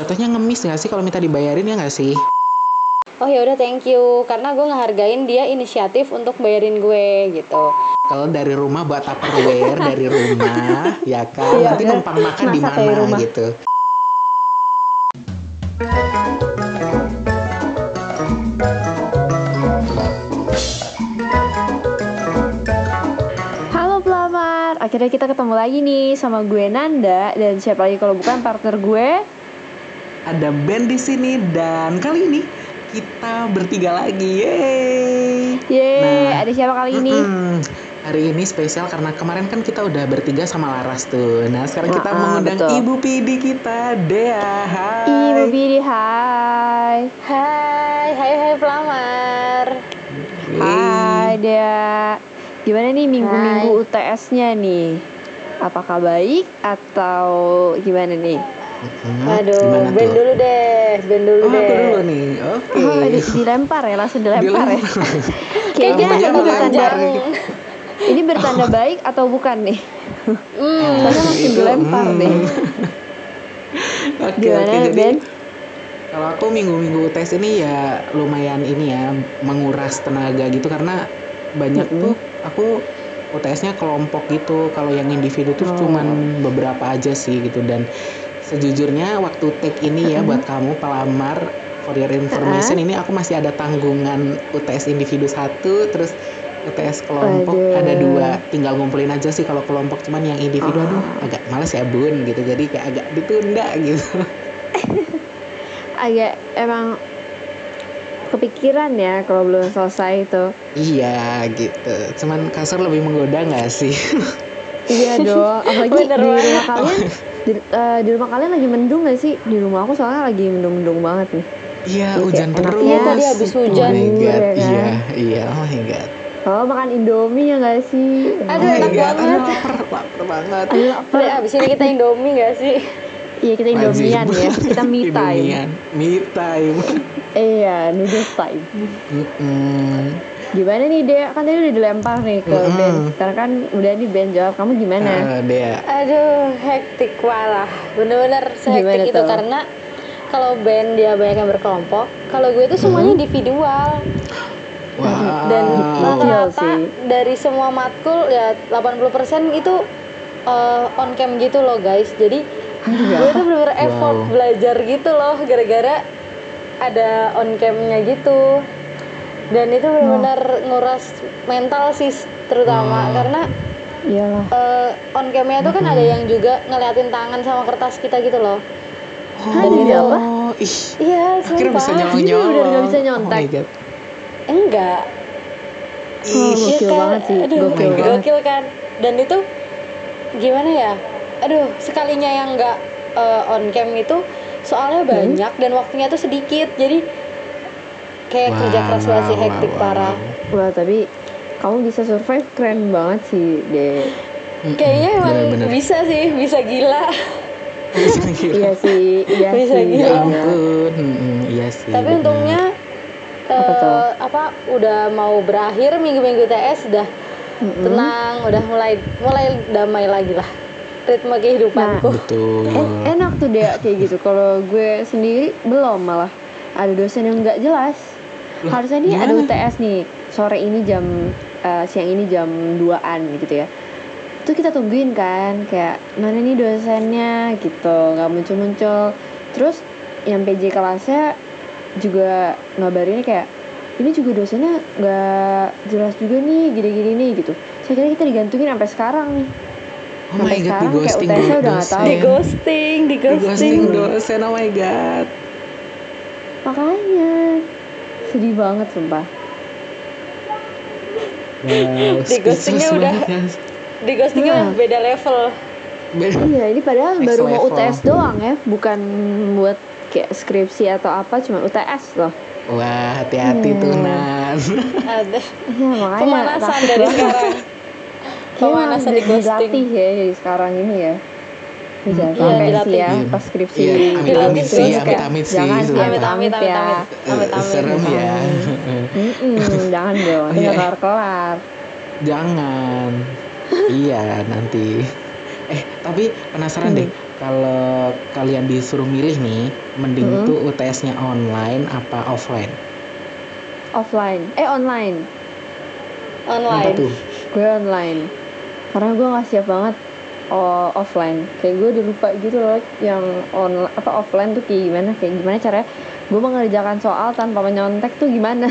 Jatuhnya ngemis nggak sih kalau minta dibayarin ya nggak sih? Oh ya udah thank you karena gue ngehargain dia inisiatif untuk bayarin gue gitu. Kalau dari rumah buat tupperware dari rumah, ya kan. Iya, Nanti bener. numpang makan di mana gitu. Halo pelamar, akhirnya kita ketemu lagi nih sama gue Nanda dan siapa lagi kalau bukan partner gue Ada band di sini dan kali ini kita bertiga lagi. Yeay. Yeay, Nah, ada siapa kali ini? Mm-mm. Hari ini spesial karena kemarin kan kita udah bertiga sama Laras tuh. Nah sekarang kita Ah, ah, mengundang betul. Ibu Pidi kita, Dea. Hai. Ibu Bidi, hai Hai, hai hai pelamar. Hai Dea Gimana nih minggu-minggu UTS-nya nih? Apakah baik atau gimana nih? Hmm, Aduh, gimana band dulu deh, band dulu Oh, deh. aku dulu nih. Oke. Oh, di- dilempar ya, langsung dilempar ya Kayaknya ini bertanda, ini bertanda baik atau bukan nih? Hmm, Soalnya langsung Itu, dilempar hmm. deh Oke, Gimana oke. Jadi Ben? kalau aku minggu-minggu tes ini ya lumayan ini ya menguras tenaga gitu karena banyak Mm-mm. tuh aku UTS-nya kelompok gitu. Kalau yang individu tuh Oh. cuman beberapa aja sih gitu dan sejujurnya waktu take ini ya buat kamu pelamar for your information ini aku masih ada tanggungan UTS individu satu terus UTS kelompok Waduh. ada dua tinggal ngumpulin aja sih kalau kelompok cuman yang individu Oh. aduh agak males ya bun gitu jadi kayak agak ditunda gitu agak emang kepikiran ya kalau belum selesai itu. Iya gitu. Cuman kasur lebih menggoda nggak sih? Iya dong, apalagi Bener di banget. rumah kalian di, eh, di rumah kalian lagi mendung gak sih? Di rumah aku soalnya lagi mendung-mendung banget nih. Iya Oke, hujan terus. ya, tadi habis hujan. Oh my god. ya kan? Iya iya. Oh my god. Oh makan Indomie ya gak sih? Aduh, oh enak god. banget. Aduh, lapar lapar banget. Aduh, lapar. Abis ini kita Indomie gak sih? Iya kita Indomian ya, kita me time. Indomian. Me time. Iya, noodles time. Gimana nih Dea? Kan tadi udah dilempar nih ke Mm-mm. Ben. Sekarang kan udah nih Ben jawab, kamu gimana? Eh, Dea. Aduh, hektik parah. Bener-bener Gimana sehektik itu tuh? karena kalau band dia banyak yang berkelompok, kalau gue itu semuanya individual. Wah. Dan Gokil rata-rata sih. dari semua matkul ya 80% itu eh, on cam gitu loh guys. Jadi gue tuh bener-bener effort Wow. belajar gitu loh gara-gara ada on camnya gitu. Dan itu bener-bener nguras mental sih terutama Wow. karena Iyalah. eh, on camnya tuh kan ada yang juga ngeliatin tangan sama kertas kita gitu loh. Hah, jadi apa? Oh, ih. Iya, Akhirnya bisa nyolong nyolong. bener-bener nggak bisa nyontek. Oh my god. Enggak. Oh, Ih. Iya gokil kan? banget sih, Aduh, gokil banget. gokil kan. Dan itu gimana ya? Aduh, sekalinya yang enggak eh, on cam itu soalnya Hmm. banyak dan waktunya tuh sedikit. Jadi kayak kerja Wow, keras banget sih wow, hektik wow, parah. wow. Wah tapi kamu bisa survive keren banget sih De. Mm-mm. Kayaknya emang Bener-bener. bisa sih, bisa gila. Bisa gila. iya sih, iya Bisa sih. gila. Ya iya. ampun. Mm-mm, Iya sih. Tapi bener. untungnya Apa tuh? eh, apa udah mau berakhir minggu-minggu TS udah Mm-mm. tenang, udah mulai mulai damai lagi lah ritme kehidupanku. Betul. En- enak tuh Dea kayak gitu. Kalau gue sendiri belum malah ada dosen yang nggak jelas. Loh, Harusnya nih ada gimana? UTS nih sore ini jam eh, siang ini jam 2an gitu ya. Itu kita tungguin kan kayak mana nih dosennya gitu nggak muncul-muncul. Terus yang PJ kelasnya juga ngabarinnya kayak ini juga dosennya nggak jelas juga nih gini-gini nih gitu. Saya kira kita digantungin sampai sekarang nih. Oh my Sampai god, sekarang di kayak ghosting UTS-nya udah nggak tahu. Di ghosting, di Di ghosting ghosting. dosen, oh my god. Makanya sedih banget sumpah. Wow, Di ghostingnya udah- banget. Di ghostingnya Nah. beda level. Beda. Iya, ini padahal Next baru mau level. UTS doang ya, bukan buat kayak skripsi atau apa, cuma UTS loh. Wah, hati-hati Hmm. tuh, Nan. Ada Iya, makanya pemanasan dari sekarang. Pemanasan di ghosting. dilatih ya dari sekarang ini ya. Jangan Iya, sampai dilatih. sih ya, Iya. pas skripsi. Iya, amit-amit sih, Terus kayak, amit-amit sih, Jangan sih, sumpah. amit-amit Amit-amit, ya. amit-amit. Amit-amit. Serem ya. Jangan dong, nanti iya. nggak kelar-kelar. Jangan. iya, nanti. Eh, tapi penasaran deh. kalau kalian disuruh milih nih, mending tuh UTS-nya online apa offline? offline eh online online gue online karena gue nggak siap banget oh, offline. Kayak gue udah lupa gitu loh yang on apa offline tuh kayak gimana kayak gimana caranya. Gue mengerjakan soal tanpa menyontek tuh gimana?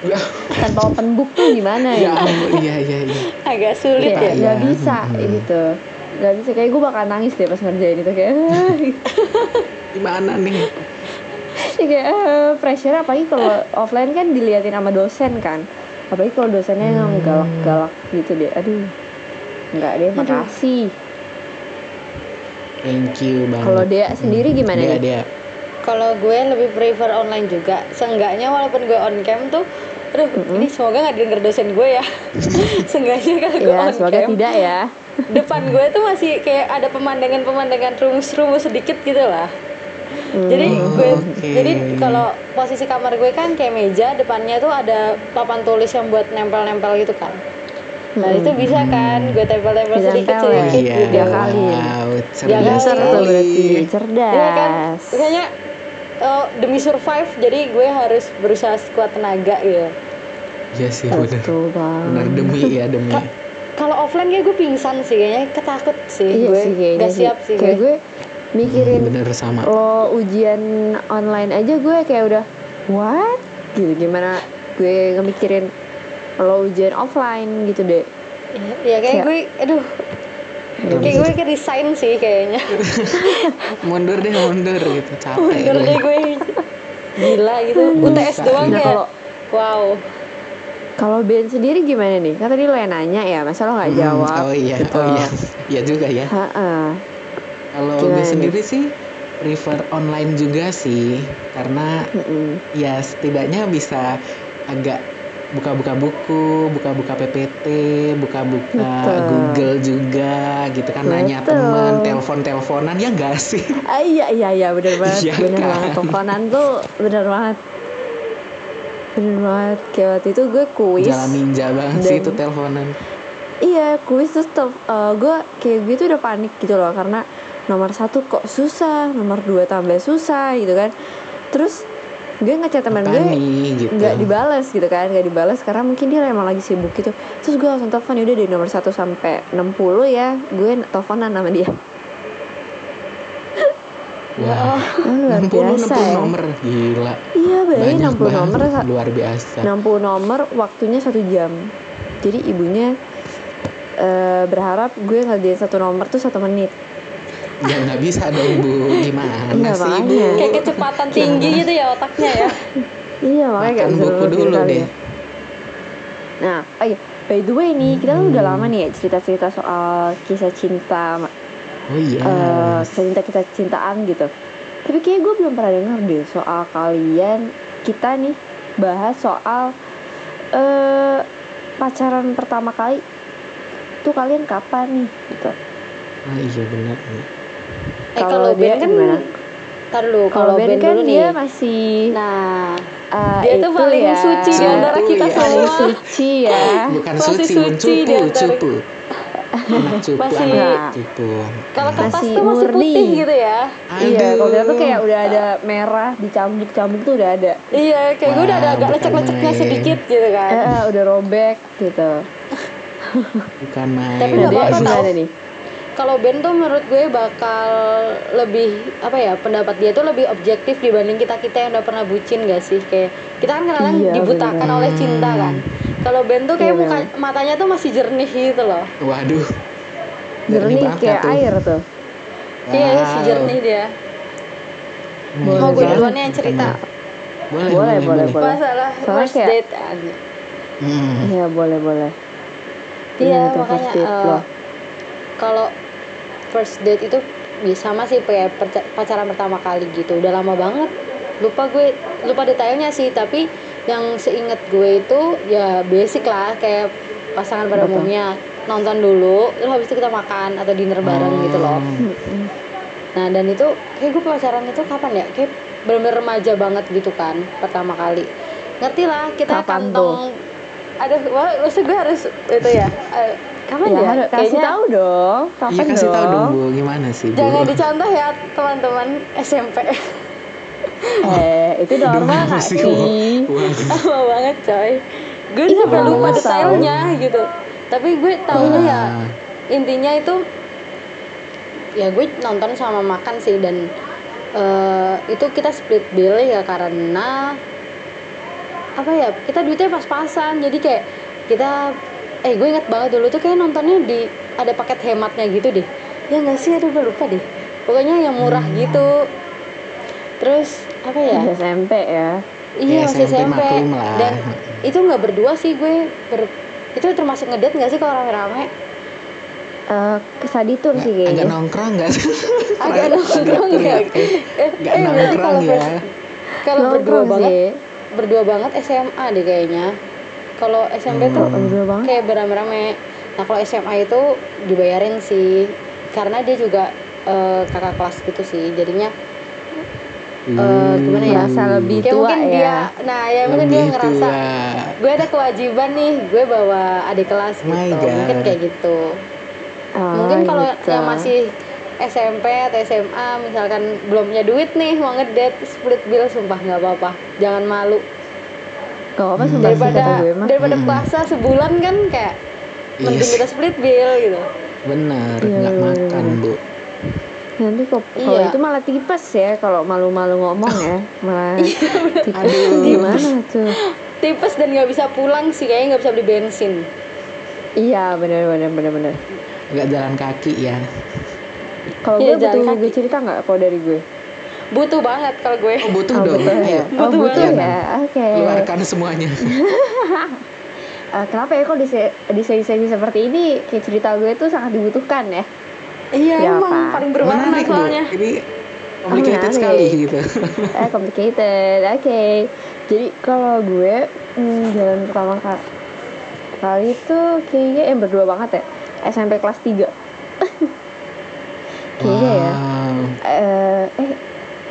Tanpa open book tuh gimana ya? Ya iya iya iya. agak sulit kayak ya. Iya. nggak bisa Hmm. gitu. Nggak bisa. Kayak gue bakal nangis deh pas ngerjain itu kayak Gimana nih? Ya kayak eh, pressure apalagi kalau offline kan diliatin sama dosen kan. Apalagi kalau dosennya yang Hmm. galak-galak gitu deh. Aduh. Nggak deh makasih Thank you banget. kalau dia sendiri gimana Dia nih? dia. kalau gue lebih prefer online juga. Seenggaknya walaupun gue on cam tuh aduh ini semoga nggak didengar dosen gue ya. Seenggaknya kalau gue ya on semoga cam tidak ya. depan gue tuh masih kayak ada pemandangan-pemandangan rumus-rumus sedikit gitu lah. Jadi Oh, gue oke. jadi kalau posisi kamar gue kan kayak meja depannya tuh ada papan tulis yang buat nempel-nempel gitu kan nah itu bisa kan gue tempel-tempel sedikit ya? sedikit iya. gitu Dia kali. Wow, cerdas tuh berarti sekali. cerdas Iya kan makanya eh, demi survive jadi gue harus berusaha sekuat tenaga gitu Iya sih Bener banget demi ya demi. Ka- kalau offline kayak gue pingsan sih kayaknya ketakut sih iya gue sih kayaknya gak siap sih kayak gue. gue mikirin Bener sama. lo ujian online aja gue kayak udah what gitu gimana gue ngemikirin lo ujian offline gitu deh ya kayak Kayak- gue aduh Nggak kayak gue ke resign sih kayaknya Mundur deh mundur gitu capek. mundur deh gue gila gitu UTS Bisa. doang Nah, kayak kalau- wow kalau Ben sendiri gimana nih kan tadi lo yang nanya ya masa lo nggak Hmm, jawab Oh iya, gitu. oh iya. Iya juga ya. Kalau gue nih? sendiri sih prefer online juga sih karena Mm-mm. ya setidaknya bisa agak buka-buka buku, buka-buka PPT, buka-buka. Google juga gitu kan nanya Betul. teman, telepon-teleponan ya enggak sih? Ah, iya iya iya bener banget Iya bener kan? banget teleponan tuh bener banget bener banget kayak waktu itu gue kuis Jalan ninja banget sih itu teleponan. iya kuis terus tel- eh, gue kayak gitu udah panik gitu loh karena nomor satu kok susah nomor dua tambah susah gitu kan terus gue ngechat teman gue gitu. nggak dibales gitu kan nggak dibales karena mungkin dia emang lagi sibuk gitu terus gue langsung telepon udah dari nomor 1 sampai 60 ya gue teleponan sama dia Wah, oh, luar 60 biasa 60 ya nomor gila. iya bayangin Banyak 60 nomor banget, sa- luar biasa. 60 nomor waktunya satu jam jadi ibunya eh, berharap gue ngerjain satu nomor tuh satu menit Ya nggak bisa dong Bu, gimana Iya, sih makanya. Bu? kayak kecepatan tinggi gitu ya otaknya ya iya makanya kayak buku dulu deh. ya. nah oh iya by the way nih kita kan udah lama nih ya cerita-cerita soal kisah cinta Oh iya. eh cerita kita cintaan gitu tapi kayak gue belum pernah denger deh soal kalian kita nih bahas soal eh pacaran pertama kali tuh kalian kapan nih gitu Ah iya benar. Eh Kalau Ben kan gimana? Ntar dulu, kalau Ben Ben kan dulu dia nih masih Nah, eh, dia tuh itu paling ya, suci di antara kita ya. paling semua suci ya Bukan Masih suci, suci di antara- cupu. Cupu, Masih- anak cupu. Kalau kertas Masih tuh masih murni. putih gitu ya Iya, kalau kita tuh Aduh. kayak udah ada merah dicambuk-cambuk tuh udah ada. Iya, kayak gue udah ada Wah, agak lecek-leceknya sedikit gitu kan Eh, eh, udah robek gitu. bukan main. Tapi nggak dia apa-apa nih? Kalau Ben tuh menurut gue bakal lebih apa ya pendapat dia tuh lebih objektif dibanding kita kita yang udah pernah bucin gak sih kayak kita kan kadang Iya, dibutakan bener. oleh cinta kan. Kalau Ben tuh kayak Iya, muka matanya tuh masih jernih gitu loh. Waduh. Jernih banget kayak tuh. air tuh. Iya, Wow. si jernih dia. Hmm, Boleh Mau gue duluan yang cerita. Boleh, Boleh, boleh, boleh. Masalah Soalnya first kayak- date aja. Hmm. Iya, boleh boleh. Iya, makanya lo? kalau first date itu ya sama sih kayak pacaran pertama kali gitu. Udah lama banget. Lupa gue lupa detailnya sih, tapi yang seinget gue itu ya basic lah kayak pasangan pada Betul. umumnya nonton dulu, terus habis itu kita makan atau dinner bareng gitu loh. Hmm. Nah dan itu kayak gue pacaran itu kapan ya? Kayak bener-bener remaja banget gitu kan pertama kali. Ngerti lah kita Kapan kantong. Aduh, wah, maksud gue harus itu ya. Kapan ya, ya, harus kasih kayaknya tahu dong. kapan Iya kasih tahu dong dong? Bu, gimana sih Bu? jangan dicontoh ya teman-teman SMP eh itu normal nggak sih, lama banget coy. Gue Iya, sampai lupa detailnya gitu. Tapi gue tahunya ya Wah. intinya itu ya gue nonton sama makan sih dan eh, itu kita split bill ya karena apa ya kita duitnya pas-pasan. Jadi kayak kita eh gue inget banget dulu tuh kayak nontonnya di ada paket hematnya gitu deh. Ya nggak sih? Aduh gue lupa deh. Pokoknya yang murah Hmm. gitu. Terus apa ya? SMP ya. Iya Ya, masih SMP SMP dan itu nggak berdua sih gue. Ber, itu termasuk ngedate nggak sih kalau rame-rame? Eh kesaditur sih Agak kayaknya nongkrong nggak? Sih? agak nongkrong ya eh, Nggak eh, nongkrong kalau ya. kalau berdua banget berdua banget SMA deh kayaknya kalau SMP tuh Hmm. kayak beramai-ramai nah kalau SMA itu dibayarin sih karena dia juga eh, kakak kelas gitu sih jadinya Eh, gimana ya? Merasa lebih kayak tua mungkin ya dia nah ya mungkin dia Lebih ngerasa tua. gue ada kewajiban nih gue bawa adik kelas gitu God. mungkin kayak gitu Oh, mungkin kalau gitu. yang masih SMP atau SMA misalkan belum punya duit nih mau ngedate split bill sumpah nggak apa-apa jangan malu Gak apa-apa Hmm. sumpah sih kata daripada gue mah daripada Mm-mm. puasa sebulan kan kayak Iya mending kita split bill gitu Bener, Iya, nggak iya, makan. Bu. nanti kok kalau Iya. itu malah tipes ya kalau malu-malu ngomong ya malah tipes Aduh. gimana tuh tipes dan nggak bisa pulang sih kayaknya nggak bisa beli bensin iya benar benar benar benar Nggak jalan kaki ya. kalau Iya, gue butuh kaki. gue cerita nggak kalau dari gue butuh banget kalau gue Oh butuh oh, dong. butuh ya oh Butuh butuh banget. ya oke keluarkan semuanya. Eh, kenapa ya kok di, se- di sesi seperti ini kayak cerita gue tuh sangat dibutuhkan ya iya Ya, emang Pak. paling berwarna Menarik Bu. soalnya Ini complicated menarik. sekali gitu. eh complicated oke jadi kalau gue hmm, jalan pertama kali kali itu kayaknya yang berdua banget ya SMP kelas 3 kayaknya ya Wow. eh eh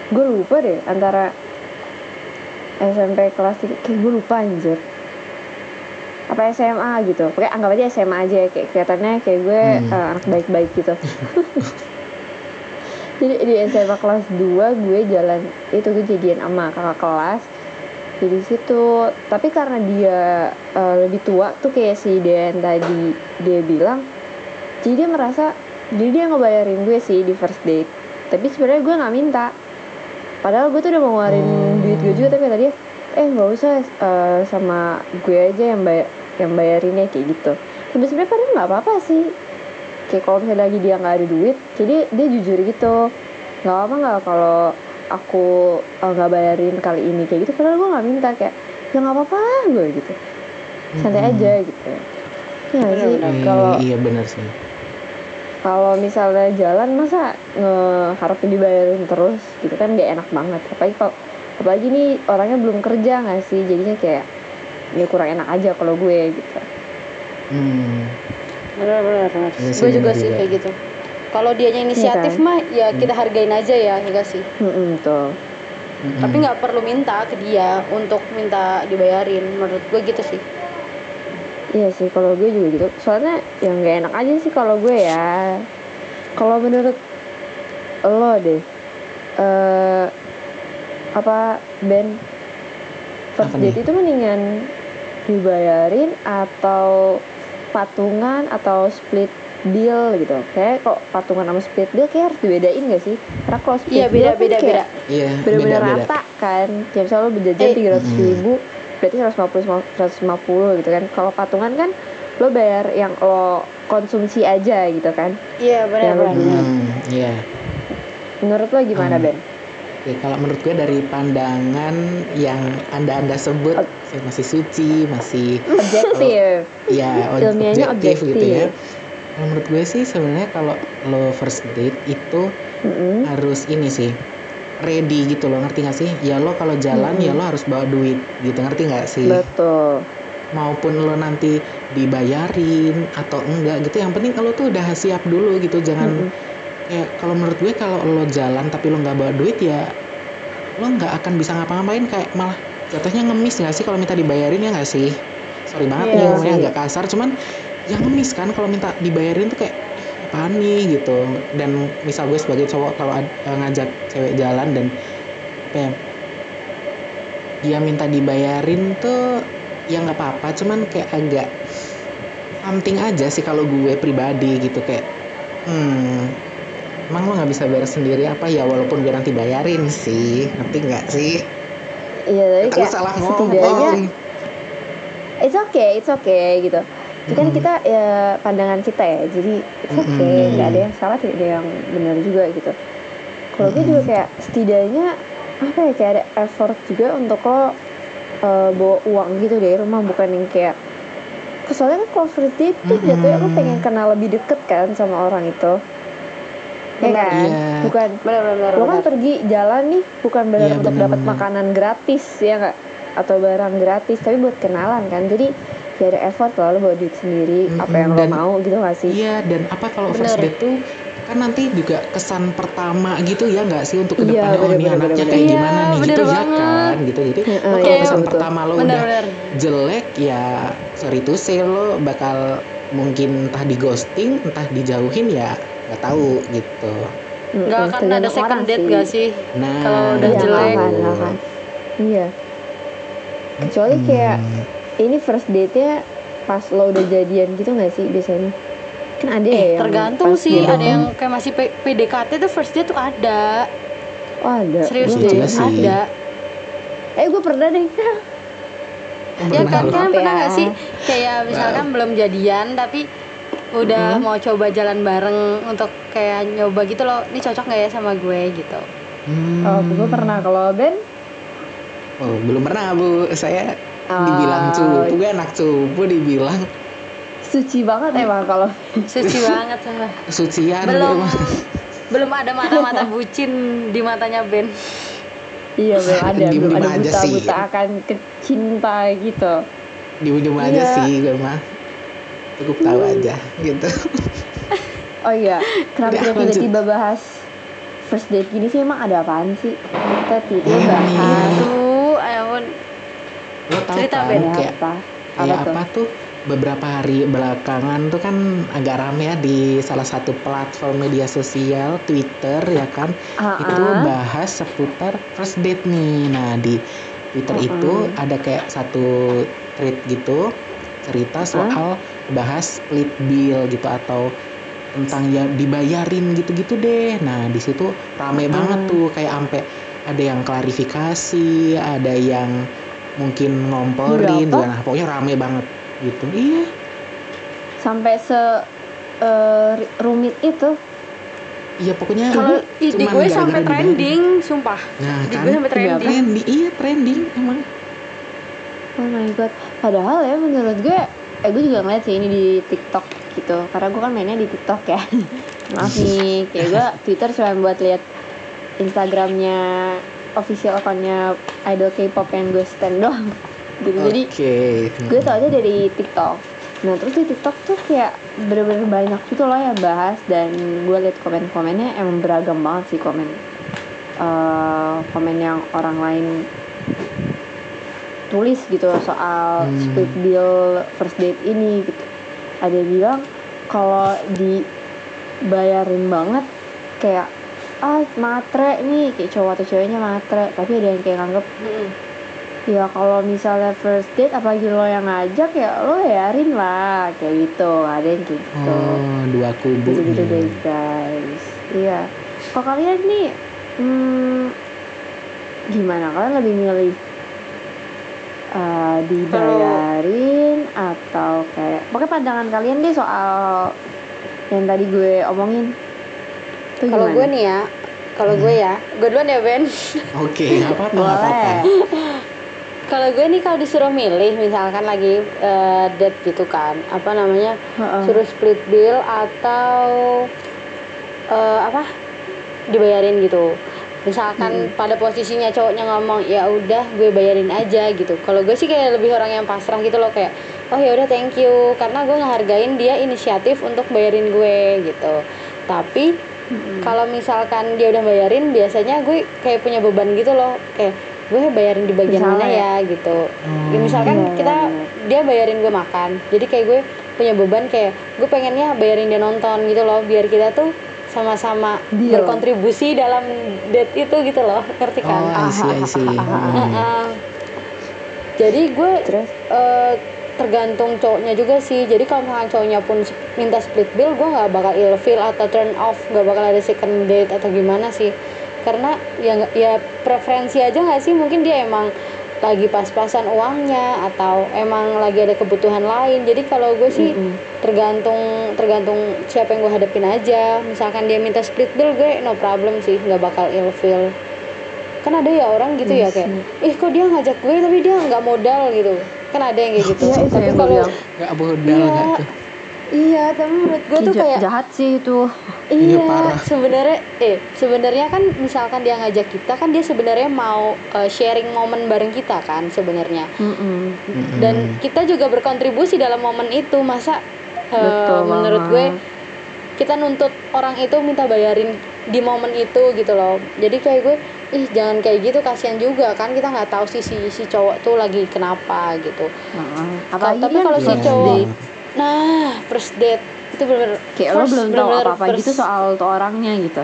gue lupa deh antara SMP kelas 3 kayak gue lupa anjir. Apa SMA gitu. Pokoknya anggap aja SMA aja kayak kelihatannya kayak gue Hmm. eh, anak baik-baik gitu. Jadi di SMA kelas 2 gue jalan itu gue jadian sama kakak kelas. Jadi situ tapi karena dia eh, lebih tua tuh kayak si Den tadi dia bilang jadi dia merasa jadi dia ngebayarin gue sih di first date. Tapi sebenarnya gue nggak minta padahal gue tuh udah mau ngeluarin Hmm. duit gue juga tapi kata dia eh nggak usah eh, sama gue aja yang bayar yang bayarinnya kayak gitu tapi sebenarnya padahal nggak apa-apa sih kayak kalau misalnya lagi dia nggak ada duit jadi dia jujur gitu nggak apa nggak kalau aku eh, nggak bayarin kali ini kayak gitu padahal gue nggak minta kayak ya nggak apa-apa gue gitu santai Mm-mm. aja gitu ya nggak sih Bener-bener. kalau Iya benar sih. Kalau misalnya jalan masa ngeharapin dibayarin terus? Gitu kan gak enak banget. Apalagi kalau apalagi nih orangnya belum kerja nggak sih? Jadinya kayak ya kurang enak aja kalau gue gitu. Hmm. benar benar benar. Sih, gue juga benar sih juga. kayak gitu. Kalau dianya inisiatif kan? mah ya kita hargain aja ya enggak sih? Mm-mm, tuh Mm-mm. tapi nggak perlu minta ke dia untuk minta dibayarin. Menurut gue gitu sih iya sih kalau gue juga gitu. Soalnya yang gak enak aja sih kalau gue ya. Kalau menurut lo deh eh apa Ben? First Apa nih? date itu mendingan dibayarin atau patungan atau split bill gitu. Kayak kok patungan sama split bill kayak harus dibedain gak sih? Karena kalau split iya bill beda kan beda kayak beda. Iya, bener-bener beda-beda. rata kan. Kayak misalnya lo berjajan Eh, tiga ratus ribu berarti 150 150 gitu kan kalau patungan kan lo bayar yang lo konsumsi aja gitu kan iya benar Yang benar lebih- Hmm, iya. menurut lo gimana Hmm. Ben? Oke, kalau menurut gue dari pandangan yang anda-anda sebut Ot- saya masih suci, masih Objektif. ya ob- Ilmiahnya objektif gitu ya. menurut gue sih sebenarnya kalau lo first date itu Mm-mm. harus ini sih ready gitu loh ngerti gak sih? Ya lo kalau jalan Mm-mm. ya lo harus bawa duit gitu ngerti nggak sih? Betul. Maupun lo nanti dibayarin atau enggak gitu yang penting kalau tuh udah siap dulu gitu jangan Mm-mm. ya kalau menurut gue kalau lo jalan tapi lo nggak bawa duit ya lo nggak akan bisa ngapa-ngapain kayak malah jatuhnya ngemis nggak sih kalau minta dibayarin ya nggak sih sorry banget Iya nih ngomongnya agak kasar cuman yang ngemis kan kalau minta dibayarin tuh kayak apaan nih gitu. Dan misal gue sebagai cowok kalau eh, ngajak cewek jalan dan apa ya, dia minta dibayarin tuh ya nggak apa-apa. Cuman kayak agak something aja sih kalau gue pribadi gitu. Kayak hmm emang lo nggak bisa bayar sendiri apa ya? Walaupun gue nanti bayarin sih. Ngerti nggak sih? Iya tapi kayak salah setidaknya ngomong it's okay it's okay gitu itu kan Mm-mm. kita ya pandangan kita ya. Jadi it's okay. Mm-mm. nggak ada yang salah tidak ada yang benar juga gitu. Kalau gue juga Mm-mm. kayak setidaknya apa ya kayak ada effort juga untuk lo eh, bawa uang gitu dari rumah. Bukan yang kayak soalnya kan kalau first date tuh Mm-mm. jatuhnya lo pengen kenal lebih deket kan sama orang itu. Ya kan? Iya. bukan. Benar-benar lo kan pergi jalan nih bukan benar Iya, untuk dapat makanan gratis ya nggak? Atau barang gratis tapi buat kenalan kan. Jadi ya ada effort lah lo bawa duit sendiri apa Mm-mm, yang lo dan- mau gitu gak sih? Iya dan apa kalau Bener. first date tuh kan nanti juga kesan pertama gitu ya nggak sih untuk Iya, ke depannya oh ini anaknya bener-bener. kayak Iya, gimana nih bener gitu ya banget. kan gitu. Jadi Heeh, lo iya, kalau Kayak- kesan betul. pertama lo udah benar-benar jelek ya sorry to say lo bakal mungkin entah di ghosting entah dijauhin ya nggak tahu gitu. Nggak akan ada second date gak sih? Nah. Kalau udah Iya, jelek. iya. Kecuali kayak Hmm, ini first date nya pas lo udah jadian gitu gak sih biasanya? Kan ada ya eh yang tergantung sih. ada yang kayak masih P- PDKT tuh first date tuh ada. Oh ada? Serius deh ada. Eh gue pernah deh. Ya kan kan? Pernah ya. gak sih? Kayak misalkan belum jadian tapi udah Hmm. mau coba jalan bareng untuk kayak nyoba gitu loh. Ini cocok nggak ya sama gue gitu. Hmm. oh gue pernah. Kalau Ben? Oh, belum pernah bu. Saya Ah, dibilang cupu gue anak cupu dibilang. Suci banget emang kalau suci banget sama sucian belum. gue. belum ada mata-mata bucin di matanya Ben. Iya belum ada Diem-diem belum ada aja buta sih. buta akan kecinta gitu. Diem-diem aja Iya. sih gue mah. Cukup tahu aja gitu. Oh iya. Kenapa kita tiba-tiba bahas first date gini sih? Emang ada apaan sih? Kita tiba Iya bahas lo tau Cerita, kan kayak apa? Kayak apa tuh? apa tuh? Beberapa hari belakangan tuh kan agak rame ya di salah satu platform media sosial Twitter ya kan? Ah, itu ah. bahas seputar first date nih. Nah di Twitter Mm-mm. itu ada kayak satu thread gitu cerita soal bahas split bill gitu atau tentang ya dibayarin gitu-gitu deh. Nah di situ rame Mm-mm. banget tuh kayak ampe ada yang klarifikasi ada yang mungkin ngomporin nah pokoknya rame banget gitu. Iya. Sampai se eh, rumit itu. Iya pokoknya kalau di gue sampai trending sumpah. Nah di kan? gue sampai trending. Trending iya trending emang. Oh my god. Padahal ya menurut gue eh gue juga ngeliat sih ini di TikTok gitu. Karena gue kan mainnya di TikTok ya. Maaf nih. Kayak gue Twitter cuma buat lihat Instagramnya official akunnya idol K-pop yang gue stand doang. Gitu. Jadi gue tau aja dari TikTok. Nah terus di TikTok tuh kayak bener-bener banyak gitu loh yang bahas dan gue liat komen-komennya emang beragam banget sih komen Eh, komen yang orang lain tulis gitu soal Hmm. split bill first date ini gitu. Ada yang bilang kalau dibayarin banget kayak ah matre nih. Kayak cowok atau ceweknya matre tapi ada yang kayak nganggep Mm-mm. ya kalau misalnya first date apalagi lo yang ngajak ya lo bayarin lah. Kayak gitu ada yang kayak gitu. Oh dua kubu gitu gitu guys guys. Iya. Kalau kalian nih hmm, gimana? Kalian lebih milih uh, dibayarin atau kayak pokoknya pandangan kalian deh soal yang tadi gue omongin kalau gue nih ya kalau gue ya gue duluan ya Ben. Oke nggak apa-apa nggak apa-apa. Boleh kalau gue nih kalau disuruh milih misalkan lagi eh, date gitu kan apa namanya Heeh. suruh split bill atau eh, apa dibayarin gitu. Misalkan pada posisinya cowoknya ngomong ya udah gue bayarin aja gitu. Kalau gue sih kayak lebih orang yang pasrah gitu loh kayak oh ya udah thank you. Karena gue ngehargain dia inisiatif untuk bayarin gue gitu. Tapi Mm-mm. kalau misalkan dia udah bayarin biasanya gue kayak punya beban gitu loh kayak gue bayarin di bagian Misalnya mana ya? ya gitu Oh. Ya, misalkan Iya, kita iya, dia bayarin gue makan jadi kayak gue punya beban kayak gue pengennya bayarin dia nonton gitu loh biar kita tuh sama-sama Deal. berkontribusi dalam date itu gitu loh ngerti kan Oh, I see, I see. Hmm. Heeh. jadi gue Terus? eh, tergantung cowoknya juga sih. Jadi kalau misalkan cowoknya pun minta split bill gue nggak bakal ilfeel atau turn off. Nggak bakal ada second date atau gimana sih. Karena ya ya preferensi aja nggak sih? Mungkin dia emang lagi pas-pasan uangnya atau emang lagi ada kebutuhan lain. Jadi kalau gue sih Mm-mm. tergantung tergantung siapa yang gue hadapin aja. Misalkan dia minta split bill gue no problem sih. Nggak bakal ilfeel kan ada ya orang gitu ya Iya kayak ih kok dia ngajak gue tapi dia nggak modal gitu kan ada yang kayak gitu. Itu tapi kalau bilang. Gak modal Iya. nggak tuh. iya tapi menurut gue tuh kayak jahat sih itu. Iya, iya sebenarnya eh sebenarnya kan misalkan dia ngajak kita kan dia sebenarnya mau uh, sharing momen bareng kita kan sebenarnya. Dan kita juga berkontribusi dalam momen itu. Masa uh, Betul menurut gue kita nuntut orang itu minta bayarin di momen itu gitu loh. Jadi kayak gue ih jangan kayak gitu kasihan juga kan kita nggak tahu sih si si cowok tuh lagi kenapa gitu Heeh. apalagi tapi kan kalau si first cowok- date. nah first date itu bener kayak lo belum tahu apa-apa gitu soal tuh orangnya gitu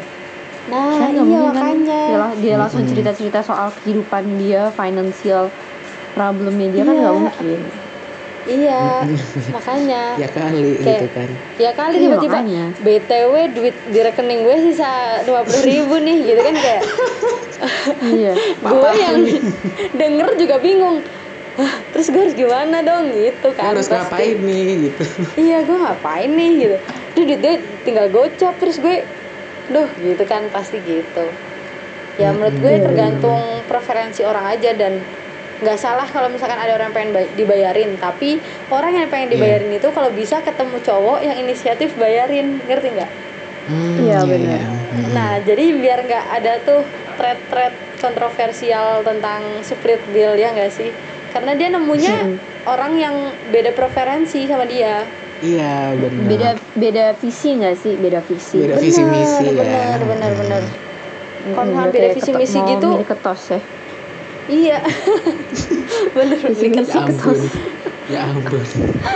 nah kan nggak iya kan makanya dia, la- dia langsung Mm-mm. cerita-cerita soal kehidupan dia financial problemnya dia kan Iya. nggak mungkin iya makanya ya kali Kayak- gitu kan. ya kali Iya, tiba-tiba makanya. btw duit di rekening gue sisa dua puluh ribu nih gitu kan kayak iya gue yang denger juga bingung Hah, terus gue harus gimana dong gitu kan harus Pasti. ngapain nih gitu. iya gue ngapain nih gitu Duh, duit gue tinggal gocap terus gue duh gitu kan pasti gitu ya menurut gue Iya, tergantung preferensi orang aja dan nggak salah kalau misalkan ada orang yang pengen bay- dibayarin tapi orang yang pengen Iya. dibayarin itu kalau bisa ketemu cowok yang inisiatif bayarin ngerti nggak Hmm, Iya, benar. Hmm. nah jadi biar nggak ada tuh thread-thread kontroversial tentang split bill ya nggak sih karena dia nemunya Mm-mm. orang yang beda preferensi sama dia Iya benar. beda beda visi nggak sih beda visi Beda visi misi ya. benar benar benar Mm-mm, Kalau udah beda visi misi mau gitu, ketos ya iya bener misi Ya ketos. ampun. Ya ampun.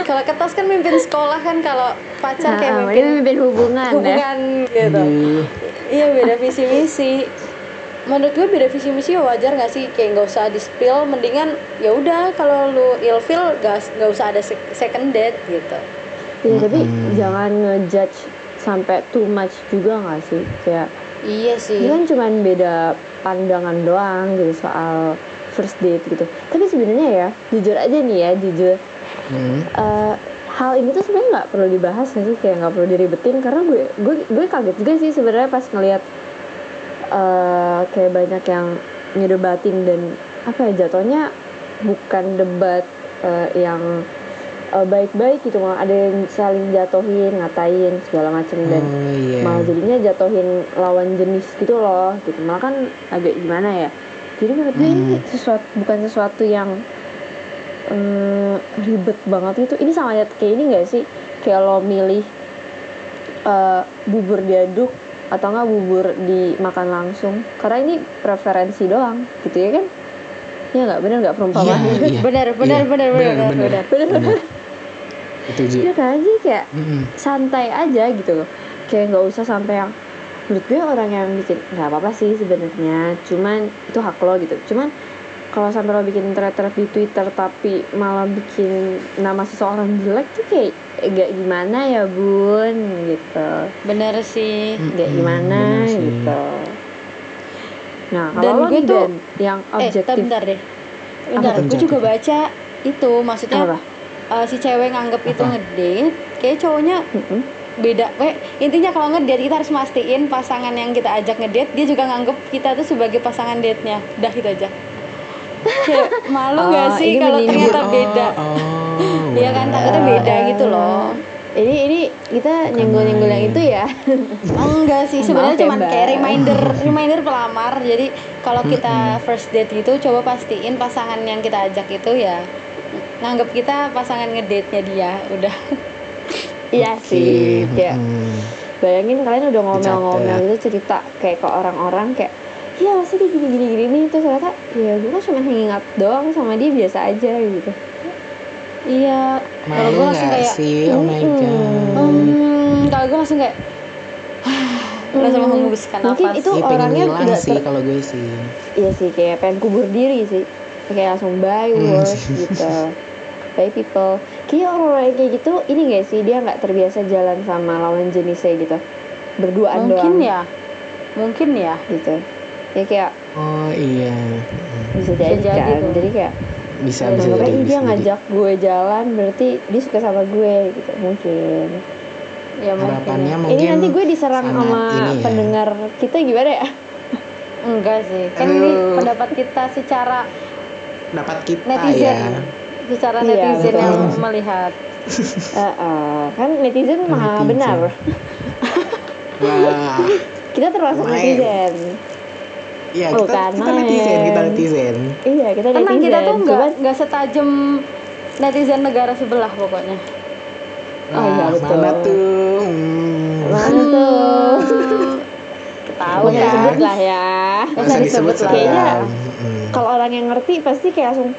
kalau ketos kan mimpin sekolah kan kalau pacar kayak Nah, mimpin mimpin hubungan, ya hubungan gitu Aduh. iya beda visi misi menurut gue beda visi misi ya wajar nggak sih kayak nggak usah di spill mendingan ya udah kalau lu ilfeel gak nggak usah ada sec- second date gitu Iya, tapi Mm-mm. jangan ngejudge sampai too much juga nggak sih kayak iya sih Ini kan cuman beda pandangan doang gitu soal first date gitu. Tapi sebenarnya ya, jujur aja nih ya, jujur. Hmm. eh, hal ini tuh sebenarnya nggak perlu dibahas sih kayak nggak perlu diribetin karena gue gue gue kaget juga sih sebenarnya pas ngelihat eh, kayak banyak yang ngedebatin dan apa ya jatuhnya bukan debat eh, yang eh, baik-baik gitu malah ada yang saling jatuhin ngatain segala macam dan Oh iya. malah jadinya jatuhin lawan jenis gitu loh gitu malah kan agak gimana ya jadi menurut gue ini Hmm. sesuatu bukan sesuatu yang eh, ribet banget itu ini sama kayak ini gak sih kayak lo milih eh, bubur diaduk atau enggak bubur dimakan langsung karena ini preferensi doang gitu ya kan ya nggak bener nggak Iya, perumpamaan iya. benar benar Iya, benar benar benar benar. benar Benar. Setuju. ya kan? Jadi kayak Mm-mm. santai aja gitu loh. Kayak nggak usah sampai yang menurut gue orang yang bikin nggak apa-apa sih sebenarnya. Cuman itu hak lo gitu. Cuman kalau sampai lo bikin thread-thread di Twitter tapi malah bikin nama seseorang jelek tuh kayak agak gimana ya bun? Gitu. Benar sih. Mm-mm, gimana sih. gitu. Nah kalau lo gue nih tuh- Dan, yang eh objektif tar, bentar deh. Bentar gue juga baca itu. Maksudnya apa eh, si cewek nganggep itu Apa? ngedate kayak cowoknya Mm-mm. beda. We intinya kalau ngedate kita harus mastiin pasangan yang kita ajak ngedate dia juga nganggep kita tuh sebagai pasangan date nya udah itu aja. Kayak malu Oh, gak sih kalau ternyata beda? Oh, Iya kan, takutnya beda Eh, gitu loh. Ini ini kita nyenggol-nyenggol yang itu ya? Enggak sih sebenarnya ya, cuma kayak reminder reminder pelamar. Jadi kalau kita first date gitu coba pastiin pasangan yang kita ajak itu ya nganggep kita pasangan ngedate nya dia udah iya Oke, sih mm-mm. bayangin kalian udah ngomel-ngomel gitu cerita kayak ke orang-orang kayak iya pasti dia gini gini gini nih terus ternyata ya gue kan cuma hanging out doang sama dia biasa aja gitu iya kalau gue langsung kayak sih? Oh my god. hmm, kalau gue langsung kayak langsung Hmm, menghembuskan mungkin nafas itu pengen orangnya nggak sih ter- kalau gue sih. iya sih kayak pengen kubur diri sih kayak langsung bye Hmm. gitu bye people kayak orang-orang kayak gitu ini gak sih dia nggak terbiasa jalan sama lawan jenisnya gitu berduaan mungkin doang ya mungkin ya gitu ya kayak Oh iya. bisa Bisa jadi jadi kan tuh. jadi kayak Bisa Ya, bisa jadi. ini dia bisa jadi. ngajak gue jalan berarti dia suka sama gue gitu mungkin ya mungkin Harapannya ya. mungkin ini nanti gue diserang sama ini ya. pendengar kita gimana ya enggak sih kan ini Aduh. pendapat kita secara dapat kita netizen ya. Secara Iya, netizen betul. yang melihat Eh, eh, kan netizen maha Netizen. benar Wah. kita termasuk Main. netizen Iya, Oh, kita, kan, kita netizen, kita netizen. iya kita tenang netizen kita tuh nggak nggak setajem netizen negara sebelah pokoknya Oh, iya, betul. Mana tuh? Hmm. mana tuh tahu Ya. disebut lah ya usah disebut disebut lah. Kayaknya. Mm-mm. kalau orang yang ngerti pasti kayak langsung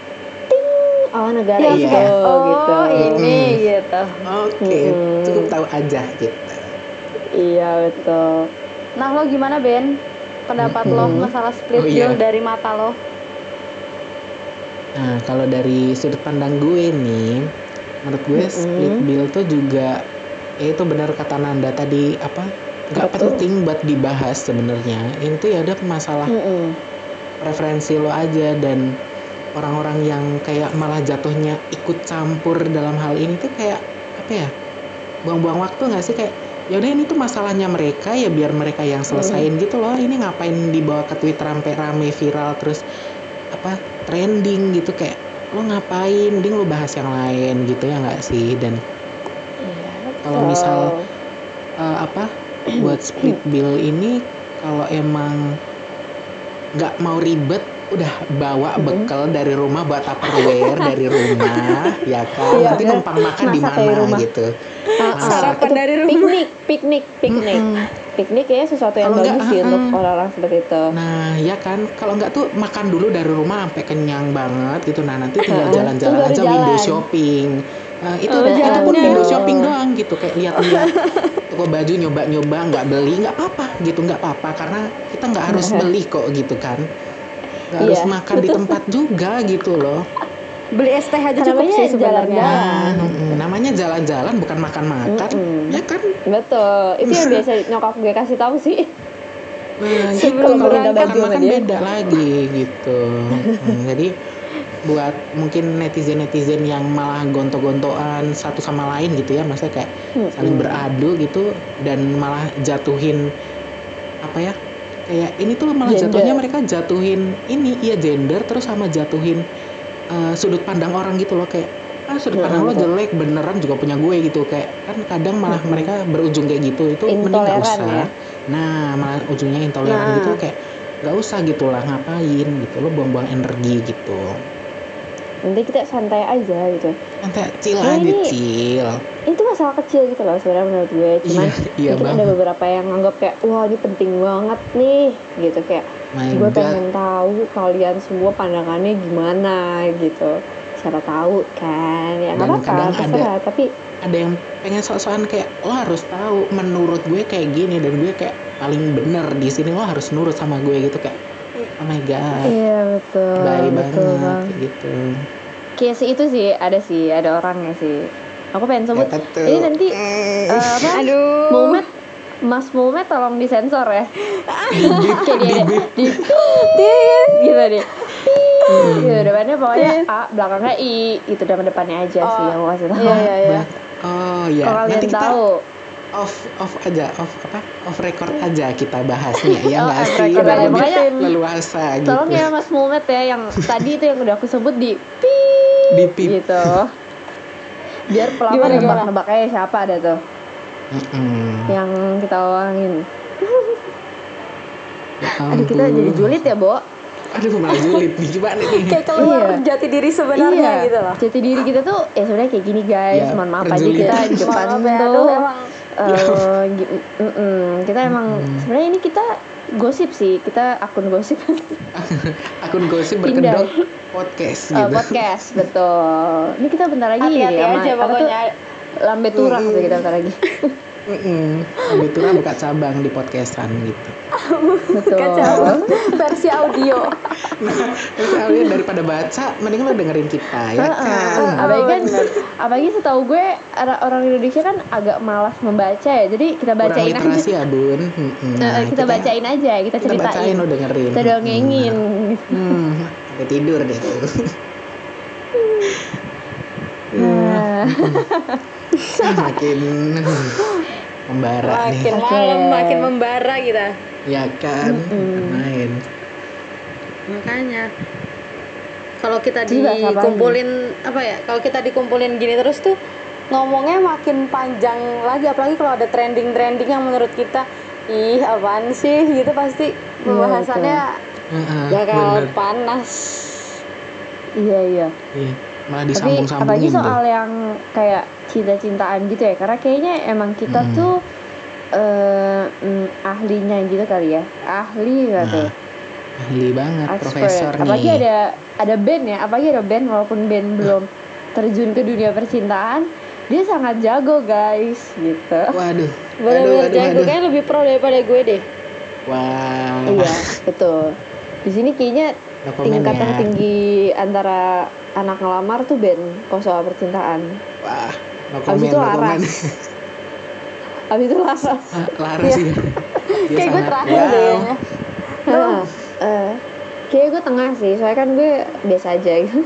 oh negara ya itu oh gitu ini Mm-mm. gitu Oke, Mm-mm. cukup tahu aja gitu. iya betul nah lo gimana Ben pendapat lo Mm-mm. masalah split Oh, iya. dari mata lo Nah, kalau dari sudut pandang gue nih, menurut gue Mm-mm. split bill tuh juga ya itu benar kata Nanda tadi apa? nggak penting buat dibahas sebenarnya. Itu ya udah masalah Mm-mm. preferensi lo aja dan orang-orang yang kayak malah jatuhnya ikut campur dalam hal ini tuh kayak apa ya? Buang-buang waktu nggak sih? Kayak ya udah ini tuh masalahnya mereka ya biar mereka yang selesain gitu loh. Ini ngapain dibawa ke Twitter sampai rame viral terus apa trending gitu? Kayak lo ngapain? Mending lo bahas yang lain gitu ya nggak sih? Dan Iya, Kalau misal- eh, apa buat split bill ini kalau emang nggak mau ribet udah bawa bekal dari rumah buat tupperware dari rumah ya kan? Iya, nanti bener. numpang makan di mana gitu. Ah, ah, Sarapan itu dari rumah. piknik piknik piknik. Mm-mm. piknik ya sesuatu yang Kalau bagus enggak, sih untuk orang-orang seperti itu. Nah ya kan? Kalau nggak tuh makan dulu dari rumah sampai kenyang banget gitu. Nah nanti tinggal jalan-jalan aja window jalan. shopping. Nah, itu Oh, itu pun window shopping doang gitu. Kayak lihat-lihat. Toko baju nyoba-nyoba nggak beli nggak apa-apa gitu. Nggak apa-apa karena kita nggak harus beli kok gitu kan nggak harus Iya, makan di tempat juga gitu loh. Beli es teh aja Namanya cukup sih sebenarnya. Jalan-jalan. Nah, namanya jalan-jalan bukan makan-makan. Mm-mm. ya kan? Betul. Itu yang biasa nyokap gue kasih tahu sih. Nah, gitu. Sebelum kalau makan makan dia. beda lagi gitu. Hmm, jadi buat mungkin netizen-netizen yang malah gontok-gontokan satu sama lain gitu ya maksudnya kayak saling beradu gitu dan malah jatuhin apa ya kayak ini tuh malah Gender. jatuhnya mereka jatuhin ini iya gender terus sama jatuhin eh, sudut pandang orang gitu loh kayak ah sudut Ya pandang lo jelek beneran juga punya gue gitu kayak kan kadang malah Mm-mm. mereka berujung kayak gitu itu mending Intoleran usah ya. nah malah ujungnya intoleran Nah. gitu kayak nggak usah gitu lah ngapain gitu lo buang-buang energi gitu nanti kita santai aja gitu nanti chill Nah, aja ini- chill itu masalah kecil gitu loh sebenarnya menurut gue. Cuman iya iya mungkin ada beberapa yang nganggap kayak wah ini penting banget nih gitu. Kayak my gue god pengen tahu kalian semua pandangannya gimana gitu. Siapa tahu kan ya nggak apa-apa ada- terserah. tapi ada yang pengen sok-sokan kayak lo harus tahu menurut gue kayak gini dan gue kayak paling bener di sini lo harus nurut sama gue gitu. Kayak oh my god. Iya betul baik betul banget bang gitu. Kayak sih itu sih ada sih ada orangnya sih aku pengen sebut. Tuh? ini nanti Mm. eh, apa? Aduh. Mumet Mas Mumet tolong disensor ya. Kayak dia di gitu deh. Gitu depannya pokoknya A belakangnya I itu nama depannya aja sih Oh, yang mau kasih tahu. iya iya iya. Oh ya kalau kalian nanti kita tahu. off off aja off apa? Off record aja kita bahasnya ya Oh, nggak off sih? lebih leluasa gitu. tolong ya Mas Mumet ya yang tadi itu yang udah aku sebut di pi di pip. gitu biar gimana? nebak-nebak aja siapa ada tuh Mm-mm. yang kita orangin Ya aduh kita jadi julid ya Bo aduh malah julid nih gimana nih kayak keluar Iya. jati diri sebenarnya iya gitu loh jati diri kita tuh ya sebenarnya kayak gini guys Ya, mohon maaf aja kita di depan ya, tuh aduh emang mm-mm. kita emang Mm-mm. sebenarnya ini kita gosip sih kita akun gosip. Akun gosip berkedok podcast Eh, gitu. podcast betul. Ini kita bentar lagi hati-hati sama- aja pokoknya. Lambe turang sih kita bentar lagi Mm-mm. Kebetulan buka cabang di podcastan gitu. betul kacau versi audio Terus Alia daripada baca, mending lo dengerin kita ya kan. apalagi kan apalagi setahu gue orang Indonesia kan agak malas membaca ya jadi kita Kurang bacain literasi aja ya bun. Nah, kita bacain aja kita Kita bacain ceritain lo dengerin. kita dongengin Hmm, sampai tidur deh tuh. makin membara makin nih. malam makin membara kita. Ya kan, Mm-mm. main. makanya kalau kita dikumpulin apa ya kalau kita dikumpulin gini terus tuh ngomongnya makin panjang lagi. Apalagi kalau ada trending trending yang menurut kita ih apaan sih? Gitu pasti pembahasannya Heeh, ya kan panas. Iya iya. Iya, malah tapi disambung-sambungin apalagi tuh. soal yang kayak cinta-cintaan gitu ya karena kayaknya emang kita Hmm. tuh eh, mm, ahlinya gitu kali ya ahli Nah, gitu ahli banget, expert profesor nih. apalagi ada ada band ya apalagi ada band walaupun band belum terjun ke dunia percintaan dia sangat jago guys gitu Waduh, waduh, jago waduh. kayaknya lebih pro daripada gue deh Wah, iya betul di sini kayaknya tingkat ya. tertinggi antara anak ngelamar tuh band kalau soal percintaan Wah, no Abis comment, itu no Laras. habis itu Lara Ah, Laras sih. Dia kayak gue terakhir wow. deh Heeh. Eh, kayaknya gue tengah sih soalnya kan gue biasa aja gitu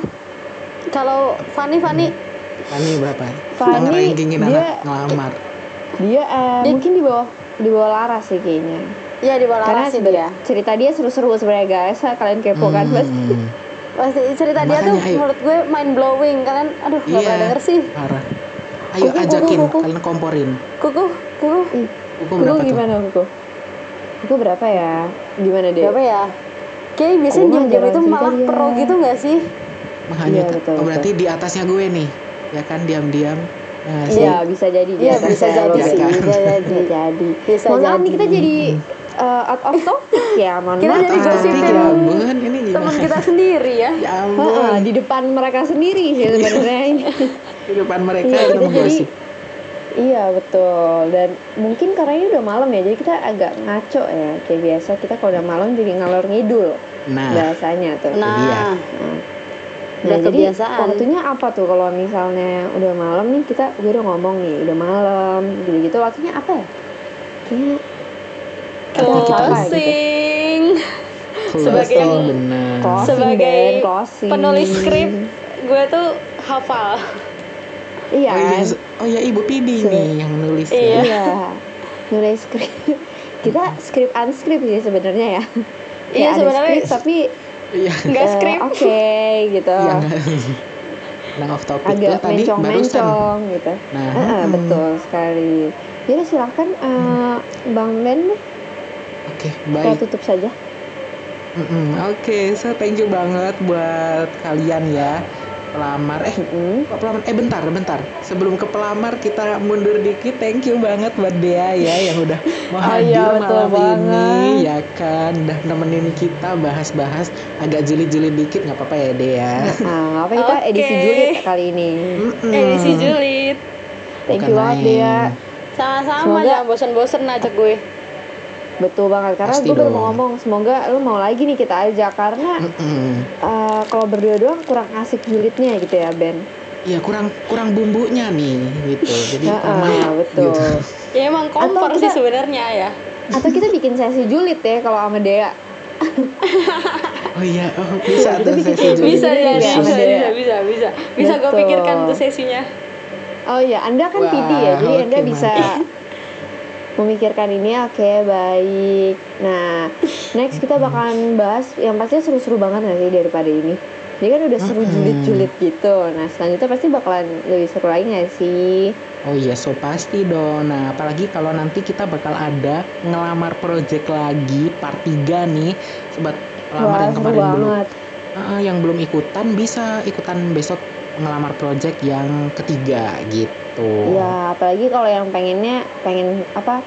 kalau Fanny Fanny Fanny berapa? Fanny, dia- anak ngelamar. dia eh, Dia- mungkin di bawah di bawah Laras sih kayaknya ya di bawah karena dia cerita dia seru-seru sebenarnya guys kalian kepo kan Hmm, pasti hmm, pasti cerita dia tuh Makanya, ayo. menurut gue mind blowing kalian aduh gak Iya. pernah denger sih Parah. Ayo Kuku, ajakin, kuku, kuku. kalian komporin. kuku kuku Kuku kuku tuh? gimana kuku kuku berapa ya gimana deh berapa ya kayak biasanya diam-diam jarang itu malah dia. pro gitu gak sih Makanya, Iya, betul, oh, berarti di atasnya gue nih. Ya kan, diam-diam. Nah. Iya bisa jadi di Iya, bisa ya, jadi lo sih, kan. bisa jadi. Bisa jadi Bisa mohon maaf nih jadi. kita jadi uh, out of topic ya mohon Kita maaf. jadi gosipin ya teman kita sendiri ya. Ya Heeh, ampun, di depan mereka sendiri sih sebenarnya ini. Di depan mereka Iya, kita jadi-. Iya betul. Dan mungkin karena ini udah malam ya jadi kita agak ngaco ya. Kayak biasa kita kalau udah malam jadi ngalor ngidul Nah, bahasanya tuh. nah. Nah, udah jadi kebiasaan. waktunya apa tuh kalau misalnya udah malam nih kita gue udah ngomong nih udah malam gitu gitu waktunya apa ya? Kayaknya Artinya kita apa gitu? Closing closing, sebagai yang-. Closing, Sebagai closing. penulis skrip gue tuh hafal Iya. Oh iya, kan? oh iya Ibu Pidi nih yang nulis Iya. ya. Iya. Nulis skrip. Kita skrip unscript sih sebenarnya ya. Iya, Kayak ada sebenarnya tapi Iya. nggak eh, skrip Oke gitu. Iya nggak. Nah off topic tuh Agak tadi barusan. mencong-mencong gitu. Nah, Heeh, hmm. betul sekali. Jadi silahkan eh, Bang Ben Oke, kita baik. tutup saja. Mm-mm. Oke, so thank you banget buat kalian ya pelamar. Eh, kok pelamar? Eh bentar, bentar. Sebelum ke pelamar kita mundur dikit. Thank you banget buat Dea ya yang udah mau Oh hadir iya, betul malam ini banget. ya kan. Udah nemenin kita bahas-bahas agak julid-julid dikit nggak apa-apa ya Dea. Nah, apa kita Oke. edisi julid kali ini. Mm-mm. edisi julid Thank Bukan you banget. Dea. sama-sama jangan bosen-bosen ajak gue Betul banget karena Pasti gue baru mau ngomong semoga lu mau lagi nih kita ajak karena eh, kalau berdua doang kurang asik julidnya gitu ya Ben. Iya kurang kurang bumbunya nih gitu. Jadi kurang betul. gitu. ya emang kompor Atau sih kita- sebenarnya ya Atau kita bikin sesi julid ya kalau sama Dea. Oh iya, oh, bisa Kita tuh sesi julid. bisa ya juga bisa bisa dia. bisa bisa bisa gue pikirkan tuh sesinya Oh iya, Anda kan Wah, PD ya, jadi Anda oke, bisa memikirkan ini oke baik. Nah, next kita bakalan bahas yang pastinya seru-seru banget nggak sih daripada ini. Ini kan udah seru julid-julid gitu. Nah, selanjutnya pasti bakalan lebih seru lagi nggak sih? Oh iya, so pasti dong. Nah, apalagi kalau nanti kita bakal ada ngelamar project lagi part 3 nih. Sobat pelamar Wah, yang kemarin belum banget. Ah, yang belum ikutan bisa ikutan besok ngelamar project yang ketiga gitu. Ya, apalagi kalau yang pengennya pengen apa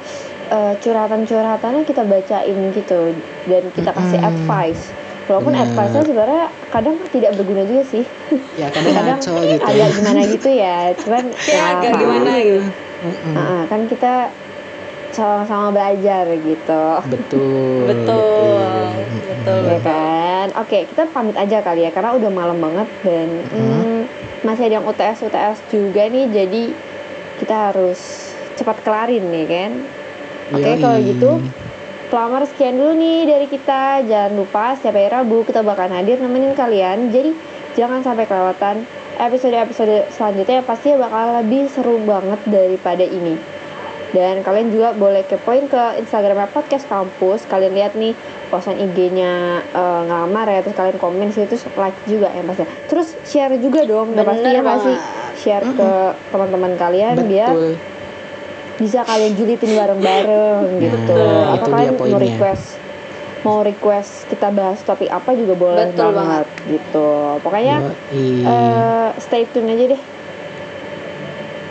eh, curhatan-curhatannya kita bacain gitu dan kita kasih Mm-mm. advice walaupun Bener. advice-nya sebenarnya kadang tidak berguna juga sih ya kadang kadang ngaco gitu ya agak gimana gitu ya cuman Ya, agak apa- gimana gitu. Mm-mm. Nah, kan kita sama-sama belajar gitu. Betul. Betul, betul. ya kan? Oke kita pamit aja kali ya karena udah malam banget dan hmm, masih ada yang UTS UTS juga nih jadi kita harus cepat kelarin nih kan? Oke, kalau gitu, Pelamar sekian dulu nih dari kita. Jangan lupa setiap hari Rabu kita bakalan hadir nemenin kalian. Jadi jangan sampai kelewatan. Episode-episode selanjutnya pasti bakal lebih seru banget daripada ini. Dan kalian juga boleh kepoin ke Instagramnya podcast kampus. Kalian lihat nih postan IG-nya eh, ngelamar ya, terus kalian komen sih terus like juga ya pasti. Terus share juga dong, udah pasti ya pasti banget. share ke teman-teman kalian biar betul bisa kalian julitin bareng-bareng gitu. Nah, Apa kalian dia mau request mau request kita bahas topik apa juga boleh Betul banget gitu. Pokoknya eh, stay tune aja deh.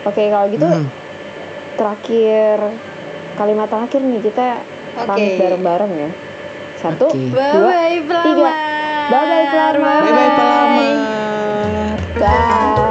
Oke kalau gitu Hmm. Terakhir kalimat terakhir nih kita Oke. pamit bareng-bareng ya. Satu, Oke. dua, Bye bye pelamar. Bye-bye, pelamar. bye bye pelamar bye.